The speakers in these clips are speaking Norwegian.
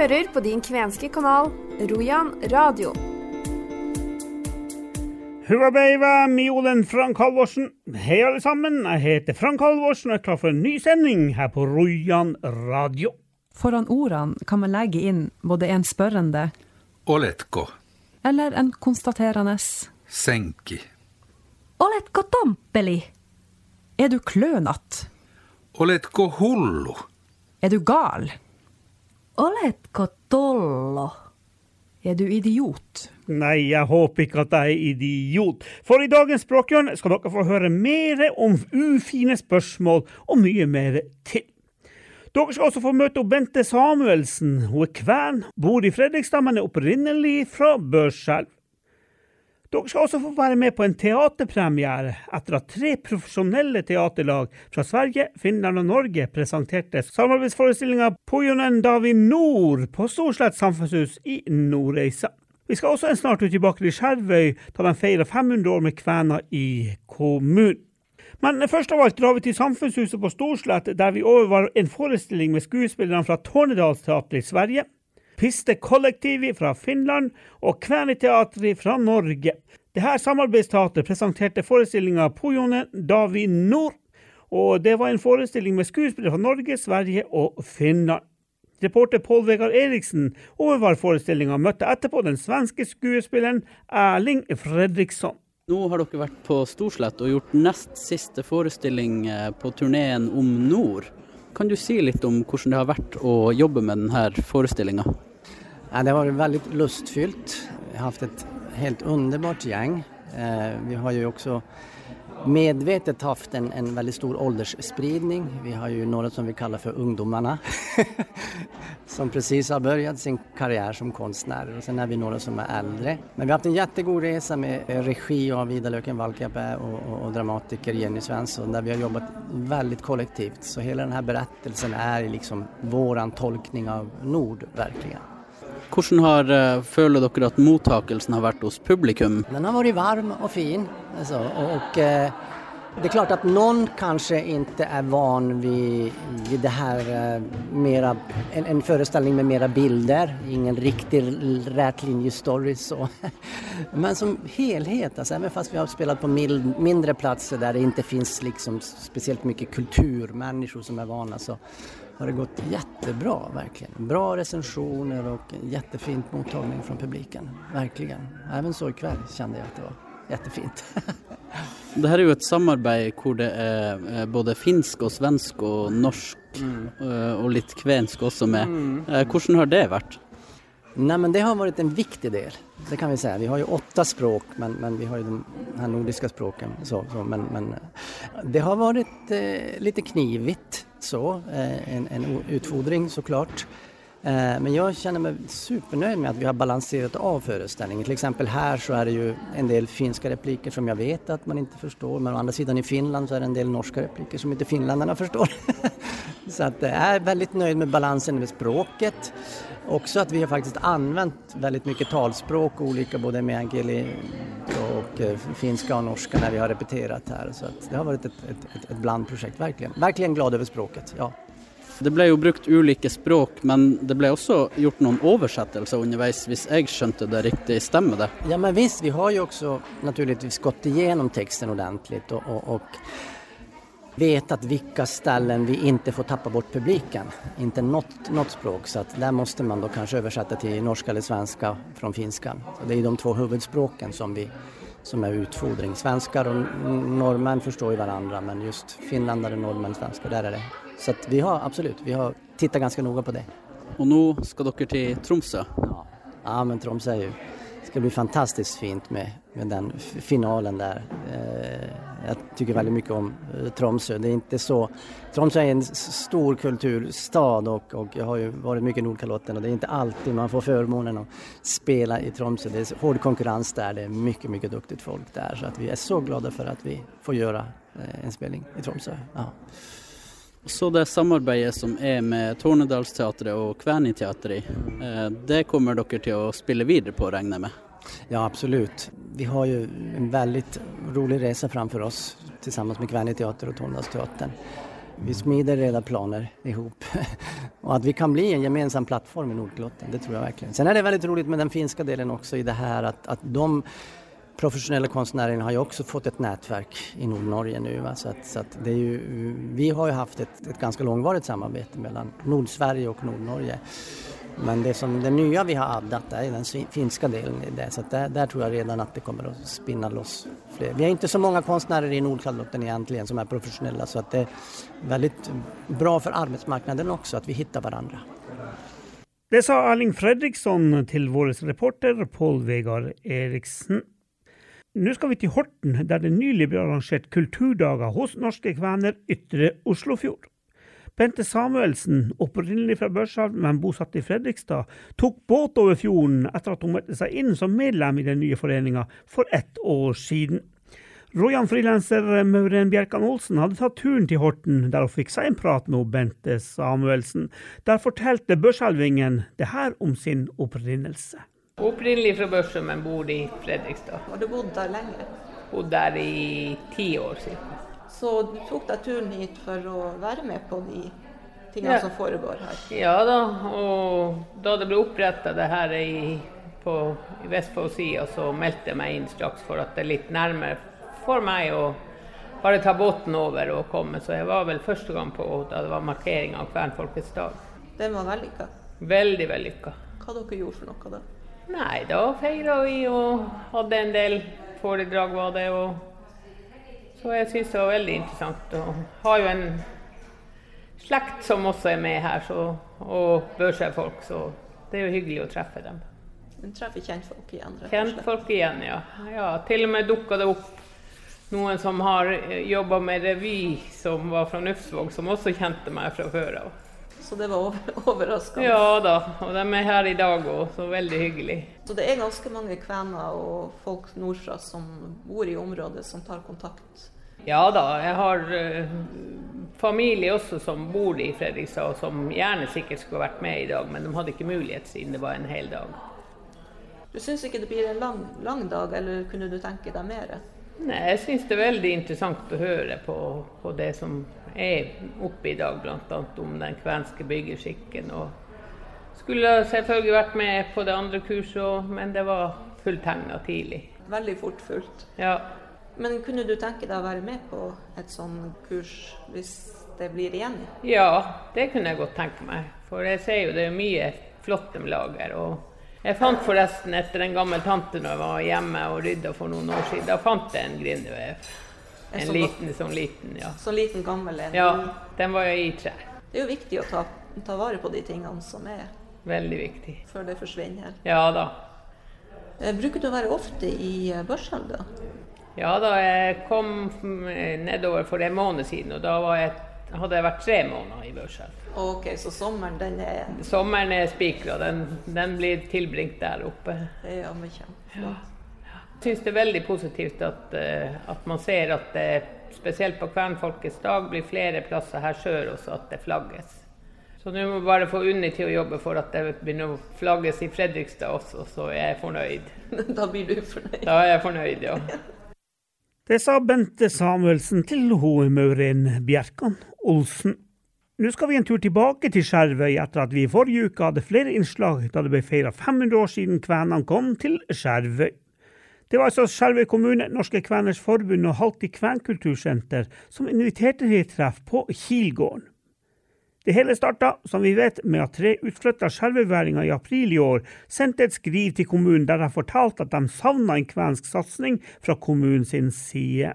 hører på din kvenske kanal Rojan radio. Hurrabeiva, Miolen Frank Halvorsen. Hei, alle sammen. Jeg heter Frank Halvorsen og er klar for en ny sending her på Rojan radio. Foran ordene kan man legge inn både en spørrende Oletko eller en konstaterende. senki? Oletko tampeli? Er du klønete? Oletko hullu? Er du gal? Oletko tollo? Er du idiot? Nei, jeg håper ikke at jeg er idiot. For i dagens Språkhjørne skal dere få høre mer om ufine spørsmål og mye mer til. Dere skal også få møte Bente Samuelsen. Hun er kven, bor i Fredrikstad, men er opprinnelig fra Børselv. Dere skal også få være med på en teaterpremiere etter at tre profesjonelle teaterlag fra Sverige, Finland og Norge presenterte samarbeidsforestillinga Pojonen Davi Nord på Storslett samfunnshus i Nordreisa. Vi skal også en snart ut tilbake til Skjervøy, da de feirer 500 år med kvener i kommunen. Men først av alt drar vi til Samfunnshuset på Storslett, der vi overvar en forestilling med skuespillerne fra Tornedalsteatret i Sverige, Piste Kollektivi fra Finland og Kveneteatret fra Norge. Dette samarbeidsteatret presenterte forestillinga Pojonen Davi Nord, og det var en forestilling med skuespillere fra Norge, Sverige og Finland. Reporter Pål Vegard Eriksen overvar forestillinga og møtte etterpå den svenske skuespilleren Erling Fredriksson. Nå har dere vært på Storslett og gjort nest siste forestilling eh, på turneen om nord. Kan du si litt om hvordan det har vært å jobbe med denne forestillinga? Ja, det har vært veldig lustfyllt. Vi har hatt et helt underbart gjeng. Eh, vi har jo også medvetet hatt en, en veldig stor åldersspridning. Vi har jo noe som vi kallar for ungdomarna som precis har börjat sin karriere som konstnärer Og sen er vi noen som er eldre. Men vi har hatt en kjempegod resa med regi av Ida Løken Valkeapää og, og, og, dramatiker Jenny Svensson der vi har jobbat veldig kollektivt. Så hele denne berettelsen er liksom vår tolkning av Nord verkligen. Hvordan har, eh, føler dere at mottakelsen har vært hos publikum? Den har vært varm og fin. Altså, og, och eh, det är klart att någon kanske inte är van vid, vid det här eh, en, en föreställning med mera bilder, ingen riktig rätlinjestory så. Men som helhet, alltså, även fast vi har spelat på mindre platser där det inte finns liksom speciellt mycket kulturmänniskor som är vana så har det gått jättebra verkligen. Bra recensioner och jättefint mottagning från publiken. Verkligen. Även så ikväll kände jag att det var jättefint. Det her er jo et samarbeid hvor det er eh, både finsk og svensk og norsk mm. og litt kvensk også med. Eh, Hvordan har det vært? Nej men det har varit en viktig del, det kan vi säga. Vi har ju åtta språk men, men vi har ju de här nordiska språken. Så, så, men, men det har varit eh, lite knivigt så, eh, en, en utfordring, såklart. Eh, men jag känner mig supernöjd med att vi har balanserat av föreställningen. Till exempel här så är det ju en del finska repliker som jag vet att man inte förstår men å andra sidan i Finland så är det en del norska repliker som inte finländarna förstår. så att jag är väldigt nöjd med balansen med språket. Också att vi har faktiskt använt väldigt mycket talspråk, olika både och og finska och norska när vi har repeterat här. Så att det har varit et ett, ett, blandprojekt, verkligen. Verkligen glad över språket, ja. Det ble jo brukt ulike språk, men det ble også gjort noen oversettelser underveis, hvis jeg skjønte det riktig. Stemmer det? Ja men visst, vi har jo også naturligvis gått igenom teksten ordentligt og, og, och vetat vilka ställen vi inte får tappa bort publiken. Inte något språk, så att där måste man då kanske översätta till norska eller svenska från finskan. Så det är de två huvudspråken som, vi, som är utfodring. Svenskar n- norrmän förstår ju varandra men just finländare, norrmän, svenskar, där är det. Så vi har absolutt, vi har titta ganske noga på det. Og nå skal dere til Tromsø. Ja, ja men Tromsø er jo det skal bli fantastisk fint med, med den finalen der. Eh, jeg syns veldig mye om eh, Tromsø. Det er ikke så, Tromsø er en stor kulturstad og, og jeg har jo vært mye i Nordkalotten og det er ikke alltid man får formånen å spela i Tromsø. Det er hard hård konkurrens där, det er mye mye duktigt folk der. så att vi er så glade for at vi får gjøre eh, en spilling i Tromsø. Ja. Og så det samarbeidet som er med Tornedalsteatret og Kveniteatret. Eh, Det kommer dere til å spille videre på, regner jeg med? Ja, absolut. Vi har jo en veldig rolig resa framfor oss sammen med Kväneteater og Tornedalsteatret. vi smider redan planer ihop. och att vi kan bli en gemensam plattform i Nordklotten, det tror jag verkligen. Sen är det väldigt roligt med den finska delen också i det här att, att de professionella konstnärerna har ju också fått ett nätverk i Nordnorge. Va? Så att, så att det är ju, vi har ju haft ganska långvarigt samarbete mellan Nordsverige och Nordnorge. Men det, som, det nya vi har addat är den finska delen i det. Så att där, tror jag redan att det kommer att spinna loss fler. Vi har inte så många konstnärer i Nordkalotten egentligen som är professionella så att det är väldigt bra för arbetsmarknaden också att vi hittar varandra. Det sa Erling Fredriksson til vår reporter Pål Vegard Eriksen. Nå skal vi til Horten, der det nylig ble arrangert kulturdager hos norske kvener ytre Oslofjord. Bente Samuelsen, opprinnelig fra Børshavn, men bosatt i Fredrikstad, tok båt over fjorden etter at hun meldte seg inn som medlem i den nye foreninga for ett år siden. Rojan-frilanser Mauren Bjerkan Olsen hadde tatt turen til Horten, der hun fikk seg en prat med Bente Samuelsen. Der fortalte børshelvingen det her om sin opprinnelse. Opprinnelig fra Børsum, men bor i Fredrikstad. Har du bodd der lenge? Bodd der i ti år siden. Så du tok deg turen hit for å være med på de tingene Ja. som foregår her? Ja da, og da det ble oppretta det her i, på, Vestfold-sida, så meldte jeg meg inn straks for at det er litt nærmere for meg å bare ta båten over og komme. Så jeg var vel første gang på da det var markering av Kvernfolkets dag. Den var vellykka. Veldig vellykka. Hva dere gjorde for noe da? Nei, da feira vi og hadde en del foredrag, var det. og så jeg syns det var veldig interessant. Og har jo en slekt som også er med her, så, og børsfolk, så det er jo hyggelig å treffe dem. Du treffer kjentfolk igjen? Kjentfolk igjen, ja. ja. Til og med dukka det opp noen som har jobba med revy, som var fra Nufsvåg, som også kjente meg fra før av. Så det var overraskende. Ja da, og de er her i dag òg, så veldig hyggelig. Så det er ganske mange kvener og folk nordfra som bor i området, som tar kontakt? Ja da, jeg har uh, familie også som bor i Fredrikstad, og som gjerne sikkert skulle vært med i dag, men de hadde ikke mulighet siden det var en hel dag. Du syns ikke det blir en lang, lang dag, eller kunne du tenke deg mer? Nei, jeg syns det er veldig interessant å høre på, på det som er oppe i dag, bl.a. om den kvenske byggeskikken. Og skulle selvfølgelig vært med på det andre kurset òg, men det var fulltegna tidlig. Veldig fort fullt. Ja. Men kunne du tenke deg å være med på et sånn kurs hvis det blir igjen? ja, det kunne jeg godt tenke meg. For jeg ser jo det er mye flott de lager. og jeg fant forresten etter en gammel tante når jeg var hjemme og rydda for noen år siden. Da fant jeg en grindevev. En sånn liten, sånn liten, ja. Sånn liten, gammel en? Ja, den var jo i tre. Det er jo viktig å ta, ta vare på de tingene som er, Veldig viktig. før det forsvinner. Ja da. Eh, Bruker du å være ofte i Børselv, da? Ja da, jeg kom eh, nedover for en måned siden, og da var jeg, hadde jeg vært tre måneder i Børselv. Ok, så sommeren, den er, Sommeren er spikra, den, den blir tilbringt der oppe. Ja, men kjempeflott. Jeg syns det er veldig positivt at, eh, at man ser at det spesielt på Kvernfolkets dag blir flere plasser her sør også at det flagges. Så nå må vi bare få Unni til å jobbe for at det begynner å flagges i Fredrikstad også, så er jeg fornøyd. Da blir du fornøyd. Da er jeg fornøyd, ja. Det sa Bente Samuelsen til hun Mauren Bjerkan Olsen. Nå skal vi en tur tilbake til Skjervøy etter at vi i forrige uke hadde flere innslag da det ble feira 500 år siden kvenene kom til Skjervøy. Det var altså Skjervøy kommune, Norske Kveners Forbund og Halti Kvenkultursenter som inviterte til treff på Kilgården. Det hele starta, som vi vet, med at tre utflytta skjerveværinger i april i år sendte et skriv til kommunen der de fortalte at de savna en kvensk satsing fra kommunen sin side.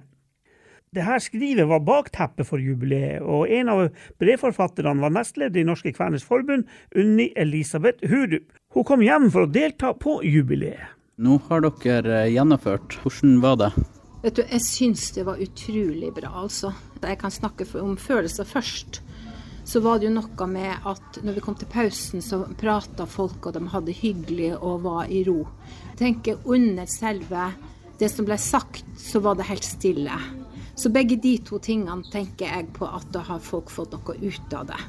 Dette skrivet var bakteppet for jubileet, og en av brevforfatterne var nestleder i Norske Kveners Forbund, Unni Elisabeth Hurup. Hun kom hjem for å delta på jubileet. Nå har dere eh, gjennomført. Hvordan var det? Vet du, jeg syns det var utrolig bra, altså. Jeg kan snakke om følelser først. Så var det jo noe med at når vi kom til pausen, så prata folk, og de hadde hyggelig og var i ro. Jeg tenker under selve det som ble sagt, så var det helt stille. Så begge de to tingene tenker jeg på at da har folk fått noe ut av det.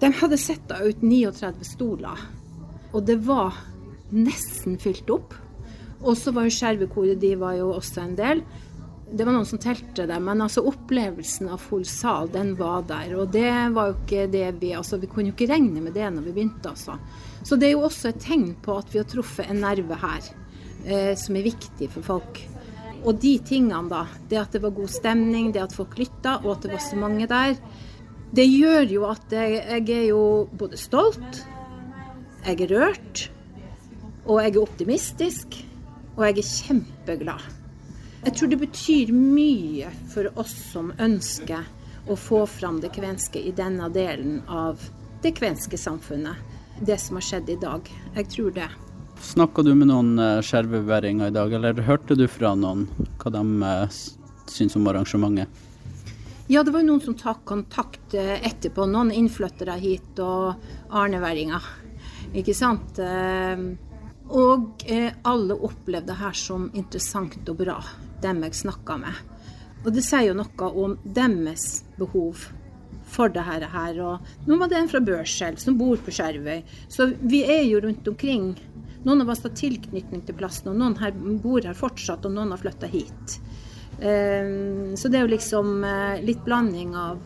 De hadde satt ut 39 stoler, og det var nesten fylt opp. Og så var jo Skjervekoret, de var jo også en del. Det var noen som telte det, men altså opplevelsen av full sal, den var der. Og det var jo ikke det vi Altså, vi kunne jo ikke regne med det når vi begynte, altså. Så det er jo også et tegn på at vi har truffet en nerve her, eh, som er viktig for folk. Og de tingene, da, det at det var god stemning, det at folk lytta, og at det var så mange der, det gjør jo at jeg, jeg er jo både stolt, jeg er rørt, og jeg er optimistisk, og jeg er kjempeglad. Jeg tror det betyr mye for oss som ønsker å få fram det kvenske i denne delen av det kvenske samfunnet. Det som har skjedd i dag. Jeg tror det. Snakka du med noen uh, skjerveværinger i dag, eller hørte du fra noen hva de uh, syns om arrangementet? Ja, det var noen som tok kontakt uh, etterpå. Noen innflyttere hit og arneværinger. Ikke sant? Og alle opplevde det her som interessant og bra dem jeg snakka med. Og det sier jo noe om deres behov for det her. Og nå var det en fra Børselv som bor på Skjervøy. Så vi er jo rundt omkring. Noen av oss har tilknytning til plassen, og noen her bor her fortsatt, og noen har flytta hit. Ehm, så det er jo liksom eh, litt blanding av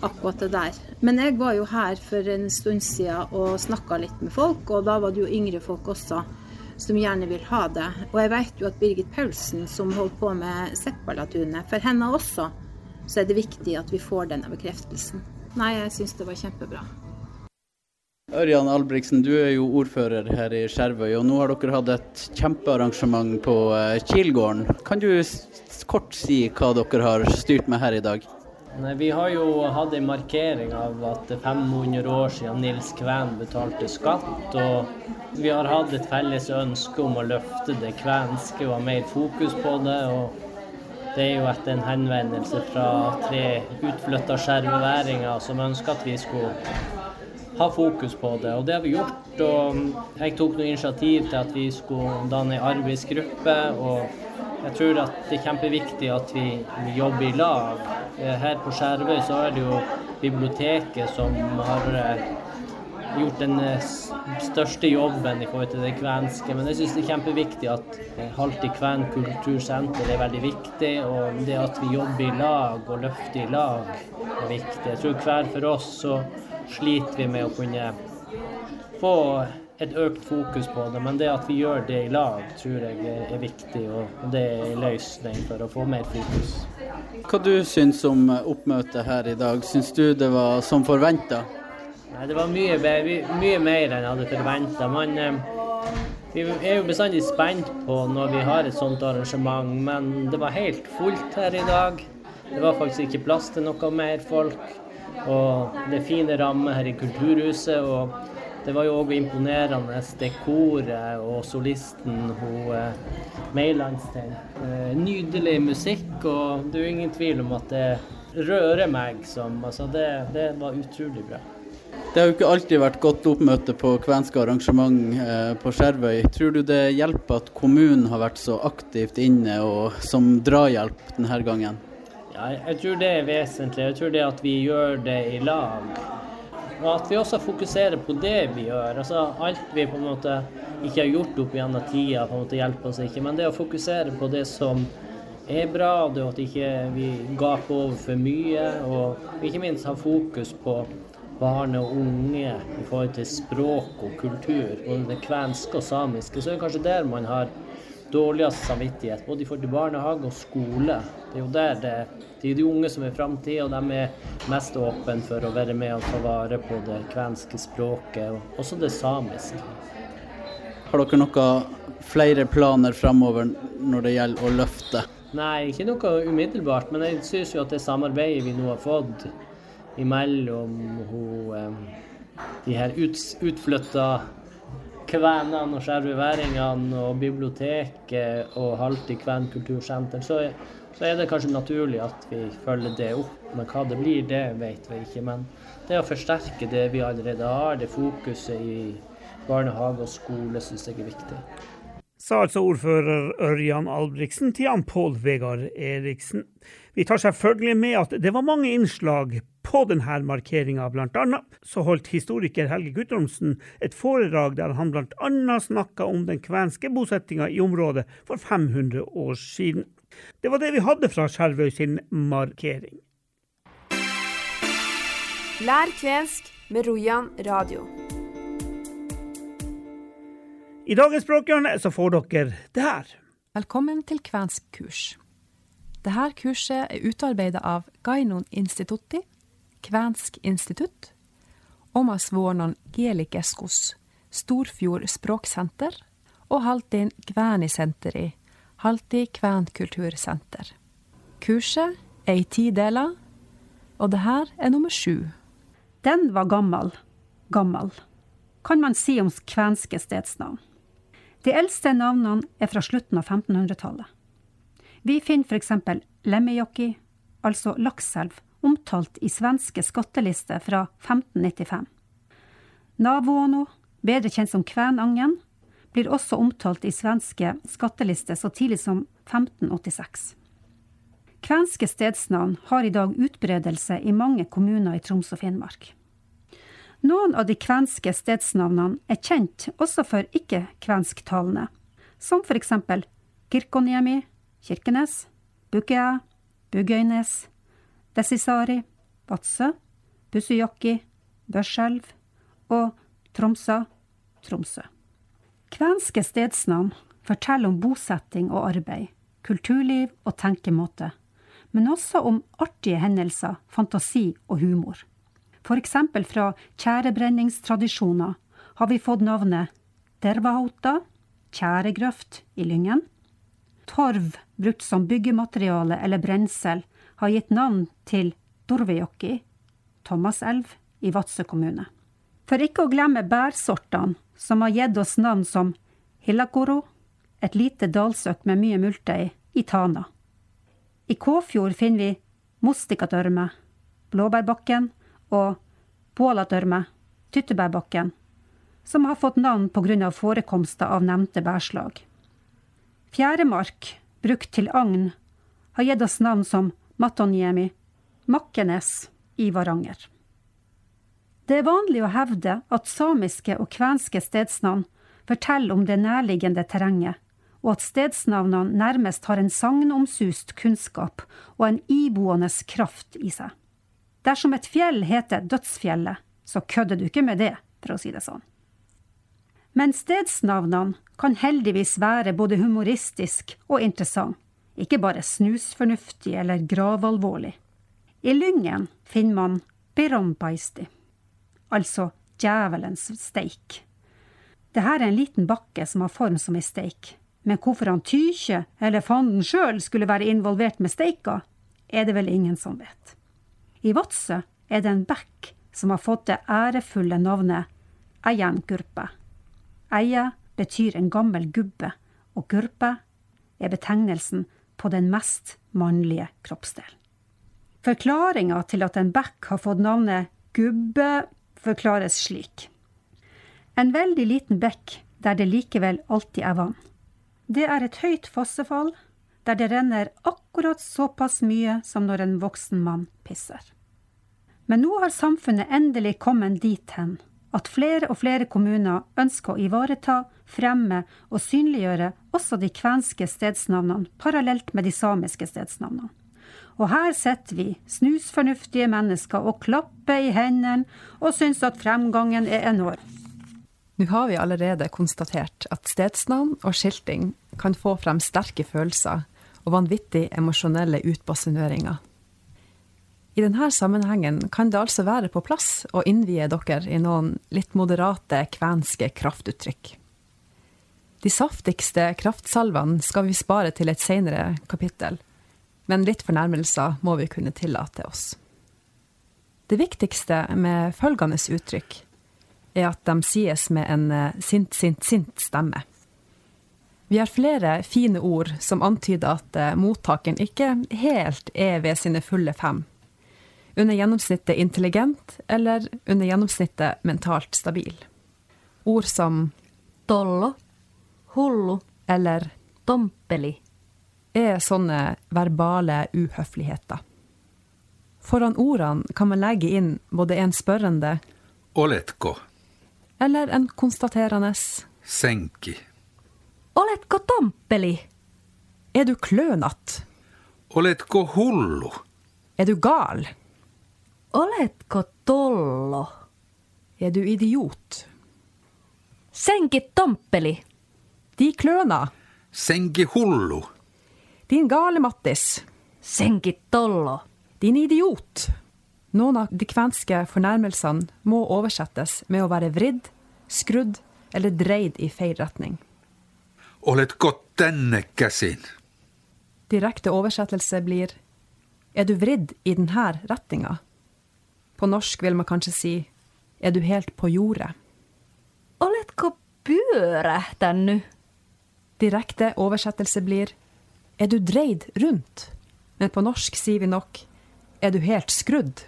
akkurat det der. Men jeg var jo her for en stund siden og snakka litt med folk, og da var det jo yngre folk også som gjerne vil ha det. Og jeg vet jo at Birgit Paulsen, som holder på med Seppalatunet, for henne også så er det viktig at vi får denne bekreftelsen. Nei, jeg syns det var kjempebra. Ørjan Albrigtsen, du er jo ordfører her i Skjervøy, og nå har dere hatt et kjempearrangement på eh, Kilgården. Kan du kort si hva dere har styrt med her i dag? Nei, Vi har jo hatt en markering av at det er 500 år siden Nils Kven betalte skatt. Og vi har hatt et felles ønske om å løfte det kvenske og ha mer fokus på det. og det er jo etter en henvendelse fra tre utflytta skjerveværinger som ønsker at vi skulle ha fokus på det, og det har vi gjort. Og jeg tok noe initiativ til at vi skulle danne en arbeidsgruppe. og jeg tror at det er kjempeviktig at vi, vi jobber i lag. Eh, her på Skjervøy så er det jo biblioteket som har eh, gjort den eh, største jobben i forhold til det kvenske. Men jeg syns det er kjempeviktig at Halti Kven kultursenter er veldig viktig. Og det at vi jobber i lag og løfter i lag er viktig. Jeg tror hver for oss så sliter vi med å kunne få et økt fokus på det, men det at vi gjør det i lag, tror jeg er viktig. Og det er en løsning for å få mer fokus. Hva du syns om oppmøtet her i dag? Syns du det var som forventa? Det var mye, mye, mer enn jeg hadde forventa. Eh, vi er jo bestandig spent på når vi har et sånt arrangement, men det var helt fullt her i dag. Det var faktisk ikke plass til noe mer folk. Og det er fine rammer her i Kulturhuset. og det var jo òg imponerende, det koret og solisten hun eh, Meilandstein. Eh, nydelig musikk, og det er jo ingen tvil om at det rører meg som Altså, det, det var utrolig bra. Det har jo ikke alltid vært godt oppmøte på kvenske arrangement eh, på Skjervøy. Tror du det hjelper at kommunen har vært så aktivt inne og som drahjelp denne gangen? Ja, jeg tror det er vesentlig. Jeg tror det at vi gjør det i lag. Og at vi også fokuserer på det vi gjør. Altså Alt vi på en måte ikke har gjort opp gjennom tida, på en måte hjelper oss ikke. Men det å fokusere på det som er bra, det at ikke vi gaper over for mye. Og ikke minst ha fokus på barn og unge i forhold til språk og kultur. Både det kvenske og samiske. Så er det kanskje der man har dårligst samvittighet, både i forhold til barnehage og skole. Det er jo der det, det er de unge som er framtida, og de er mest åpne for å være med og ta vare på det kvenske språket, og også det samiske. Har dere noen flere planer framover når det gjelder å løfte? Nei, ikke noe umiddelbart, men jeg syns jo at det samarbeidet vi nå har fått imellom hun, de her ut, utflytta kvenene og skjerveværingene og biblioteket og Halti Kven kultursenter, så, så, er det kanskje naturlig at vi følger det opp. Men hva det blir, det vet vi ikke. Men det å forsterke det vi allerede har, det fokuset i barnehage og skole, syns jeg er viktig. Sa altså ordfører Ørjan Albrigtsen til Jan Pål Vegard Eriksen. Vi tar selvfølgelig med at det var mange innslag på denne markeringa. Annet så holdt historiker Helge Guttormsen et foredrag der han annet snakka om den kvenske bosettinga i området for 500 år siden. Det var det vi hadde fra Skjervøy sin markering. Lær kvensk med Rojan radio. I dagens språkhjørne så får dere det her. Velkommen til kvensk kurs. Dette kurset er utarbeidet av Gainon Institutti, Kvensk institutt, Omas Vuonon Kielikeskus, Storfjord språksenter og Haltin Kvænisenteri, Halti kvenkultursenter. Kurset er i ti deler, og det her er nummer sju. Den var gammel. Gammel. Kan man si om kvenske stedsnavn. De eldste navnene er fra slutten av 1500-tallet. Vi finner f.eks. Lemmejoki, altså Lakselv, omtalt i svenske skattelister fra 1595. Navuono, bedre kjent som Kvænangen, blir også omtalt i svenske skattelister så tidlig som 1586. Kvenske stedsnavn har i dag utbredelse i mange kommuner i Troms og Finnmark. Noen av de kvenske stedsnavnene er kjent også for ikke-kvensktalende, som for eksempel Kirkoniemi, Kirkenes, Bukea, Bugøynes, Desisari, Vadsø, Bussujokki, Børselv og Tromsø, Tromsø. Kvenske stedsnavn forteller om bosetting og arbeid, kulturliv og tenkemåte, men også om artige hendelser, fantasi og humor. For eksempel fra tjærebrenningstradisjoner har vi fått navnet Dervahauta, tjæregrøft i Lyngen. Torv brukt som byggemateriale eller brensel har gitt navn til Dorvejoki, Thomaselv i Vadsø kommune. For ikke å glemme bærsortene, som har gitt oss navn som Hillakoro, et lite dalsøkk med mye multei, i Tana. I Kåfjord finner vi Mostikatørme, Blåbærbakken og bålatørme, Tyttebærbakken, som har fått navn av forekomster av nevnte bærslag. Fjæremark, brukt til agn, har gitt oss navn som Matonjemi, Makkenes i Varanger. Det er vanlig å hevde at samiske og kvenske stedsnavn forteller om det nærliggende terrenget, og at stedsnavnene nærmest har en sagnomsust kunnskap og en iboende kraft i seg. Dersom et fjell heter Dødsfjellet, så kødder du ikke med det, for å si det sånn. Men stedsnavnene kan heldigvis være både humoristisk og interessant, ikke bare snusfornuftig eller gravalvorlig. I Lyngen finner man Pirompaisti, altså djevelens steik. Dette er en liten bakke som har form som ei steik, men hvorfor han Tykje eller fanden sjøl skulle være involvert med steika, er det vel ingen som vet. I Vadsø er det en bekk som har fått det ærefulle navnet Eiengurpe. Eie betyr en gammel gubbe, og gurpe er betegnelsen på den mest mannlige kroppsdelen. Forklaringa til at en bekk har fått navnet gubbe, forklares slik. En veldig liten bekk der det likevel alltid er vann. Det er et høyt fossefall der det renner akkurat såpass mye som når en voksen mann pisser. Men nå har samfunnet endelig kommet dit hen at flere og flere kommuner ønsker å ivareta, fremme og synliggjøre også de kvenske stedsnavnene parallelt med de samiske stedsnavnene. Og her sitter vi, snusfornuftige mennesker, og klapper i hendene og syns at fremgangen er enorm. Nå har vi allerede konstatert at stedsnavn og skilting kan få frem sterke følelser og vanvittig emosjonelle utbasuneringer. I denne sammenhengen kan det altså være på plass å innvie dere i noen litt moderate kvenske kraftuttrykk. De saftigste kraftsalvene skal vi spare til et senere kapittel, men litt fornærmelser må vi kunne tillate oss. Det viktigste med følgende uttrykk er at de sies med en sint, sint, sint stemme. Vi har flere fine ord som antyder at mottakeren ikke helt er ved sine fulle fem. Under gjennomsnittet intelligent eller under gjennomsnittet mentalt stabil. Ord som Tollo, hullu eller dompeli er sånne verbale uhøfligheter. Foran ordene kan man legge inn både en spørrende Oletko, eller en konstaterende senki, Oletko dompeli? Er du klønete? Oletko hullu? Er du gal? Oletko tollo? Er du idiot? Senki tompeli. De kløna. Senki hullu? Din gale Mattis. Senki tollo. Din idiot. Noen av de kvenske fornærmelsene må oversettes med å være vridd, skrudd eller dreid i feil retning. Oletko denne käsin? Direkte oversettelse blir Er du vridd i denne retninga? På norsk vil man kanskje si Er du helt på jordet? Oletko pyörähtänyt? Direkte oversettelse blir Er du dreid rundt? Men på norsk sier vi nok Er du helt skrudd?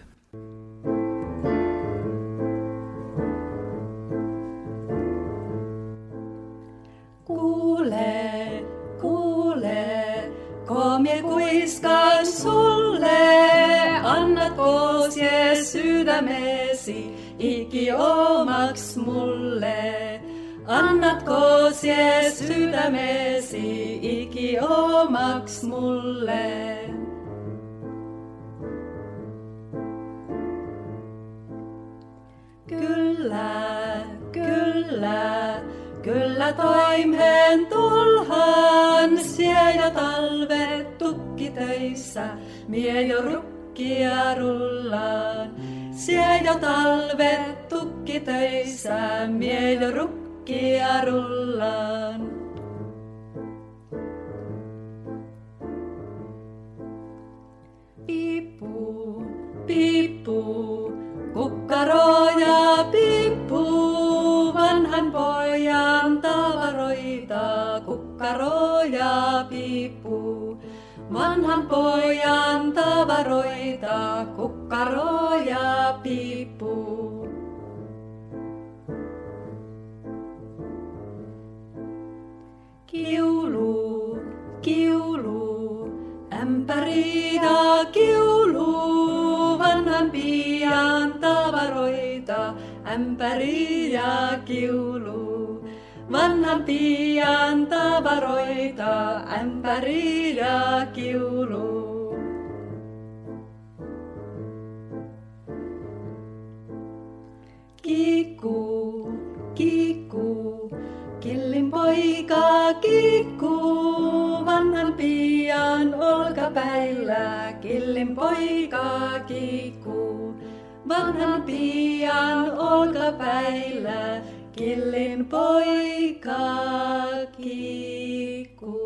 Sydämesi iki omaks mulle? Annatko sie sydämesi iki omaks mulle? Kyllä, kyllä, kyllä toimeen tulhan, sie jo talvet tukkitöissä, mie jo tukkia rullaan. Siel jo talvet tukki töissä, miel jo rukkia rullaan. Piippuu, piippuu, kukkaroja piippuu, vanhan pojan tavaroita, kukkaroja piippuu. Vanhan pojan tavaroita, kukkaroja piippu. Kiulu, kiulu, ämpäri kiulu, vanhan pian tavaroita, ämpäri ja kiulu. Vanhan pian tavaroita, ämpäri ja kiulu. Kiikku, kiikku, killin poika kiikku, vanhan pian olkapäillä, killin poika kiikku. Vanhan pian olkapäillä, killin poika kiikku.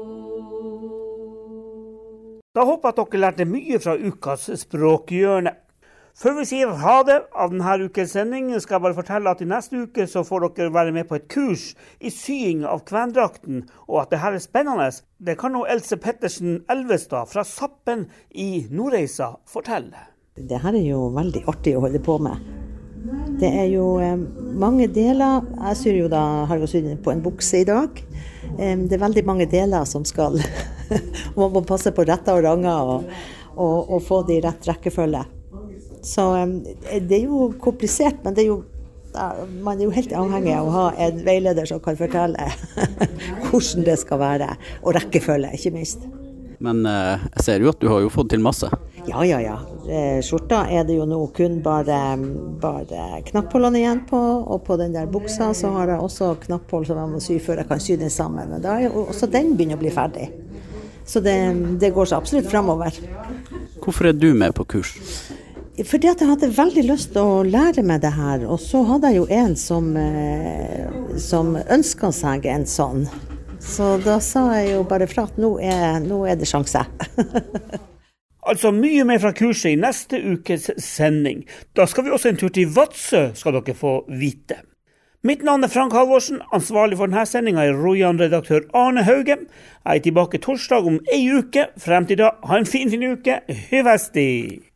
Da håper jeg at dere lærte mye fra ukas språkhjørne. Før vi sier ha det av denne ukens sending, skal jeg bare fortelle at i neste uke så får dere være med på et kurs i sying av kvendrakten, og at det her er spennende, det kan nå Else Pettersen Elvestad fra Sappen i Nordreisa fortelle. Det her er jo veldig artig å holde på med. Det er jo eh, mange deler. Jeg syr jo da, har jo sydd på en bukse i dag. Det er veldig mange deler som skal Man må passe på retter og ranger og, og, og få det i rett rekkefølge. Så det er jo komplisert, men det er jo man er jo helt avhengig av å ha en veileder som kan fortelle hvordan det skal være, og rekkefølge, ikke minst. Men eh, jeg ser jo at du har jo fått til masse. Ja, ja, ja. Eh, Skjorta er det jo nå kun bare, bare knapphullene igjen på, og på den der buksa så har jeg også knapphull som jeg må sy før jeg kan sy den sammen. Men da er jo også den begynner å bli ferdig. Så det, det går så absolutt framover. Hvorfor er du med på kurs? Fordi at jeg hadde veldig lyst til å lære meg det her. Og så hadde jeg jo en som, eh, som ønska seg en sånn. Så da sa jeg jo bare fra at nå er, nå er det sjanse. Altså mye mer fra kurset i neste ukes sending. Da skal vi også en tur til Vadsø, skal dere få vite. Mitt navn er Frank Halvorsen. Ansvarlig for denne sendinga er Rojan-redaktør Arne Hauge. Jeg er tilbake torsdag om ei uke. Frem til da, ha en fin, fin uke. Hyvesti!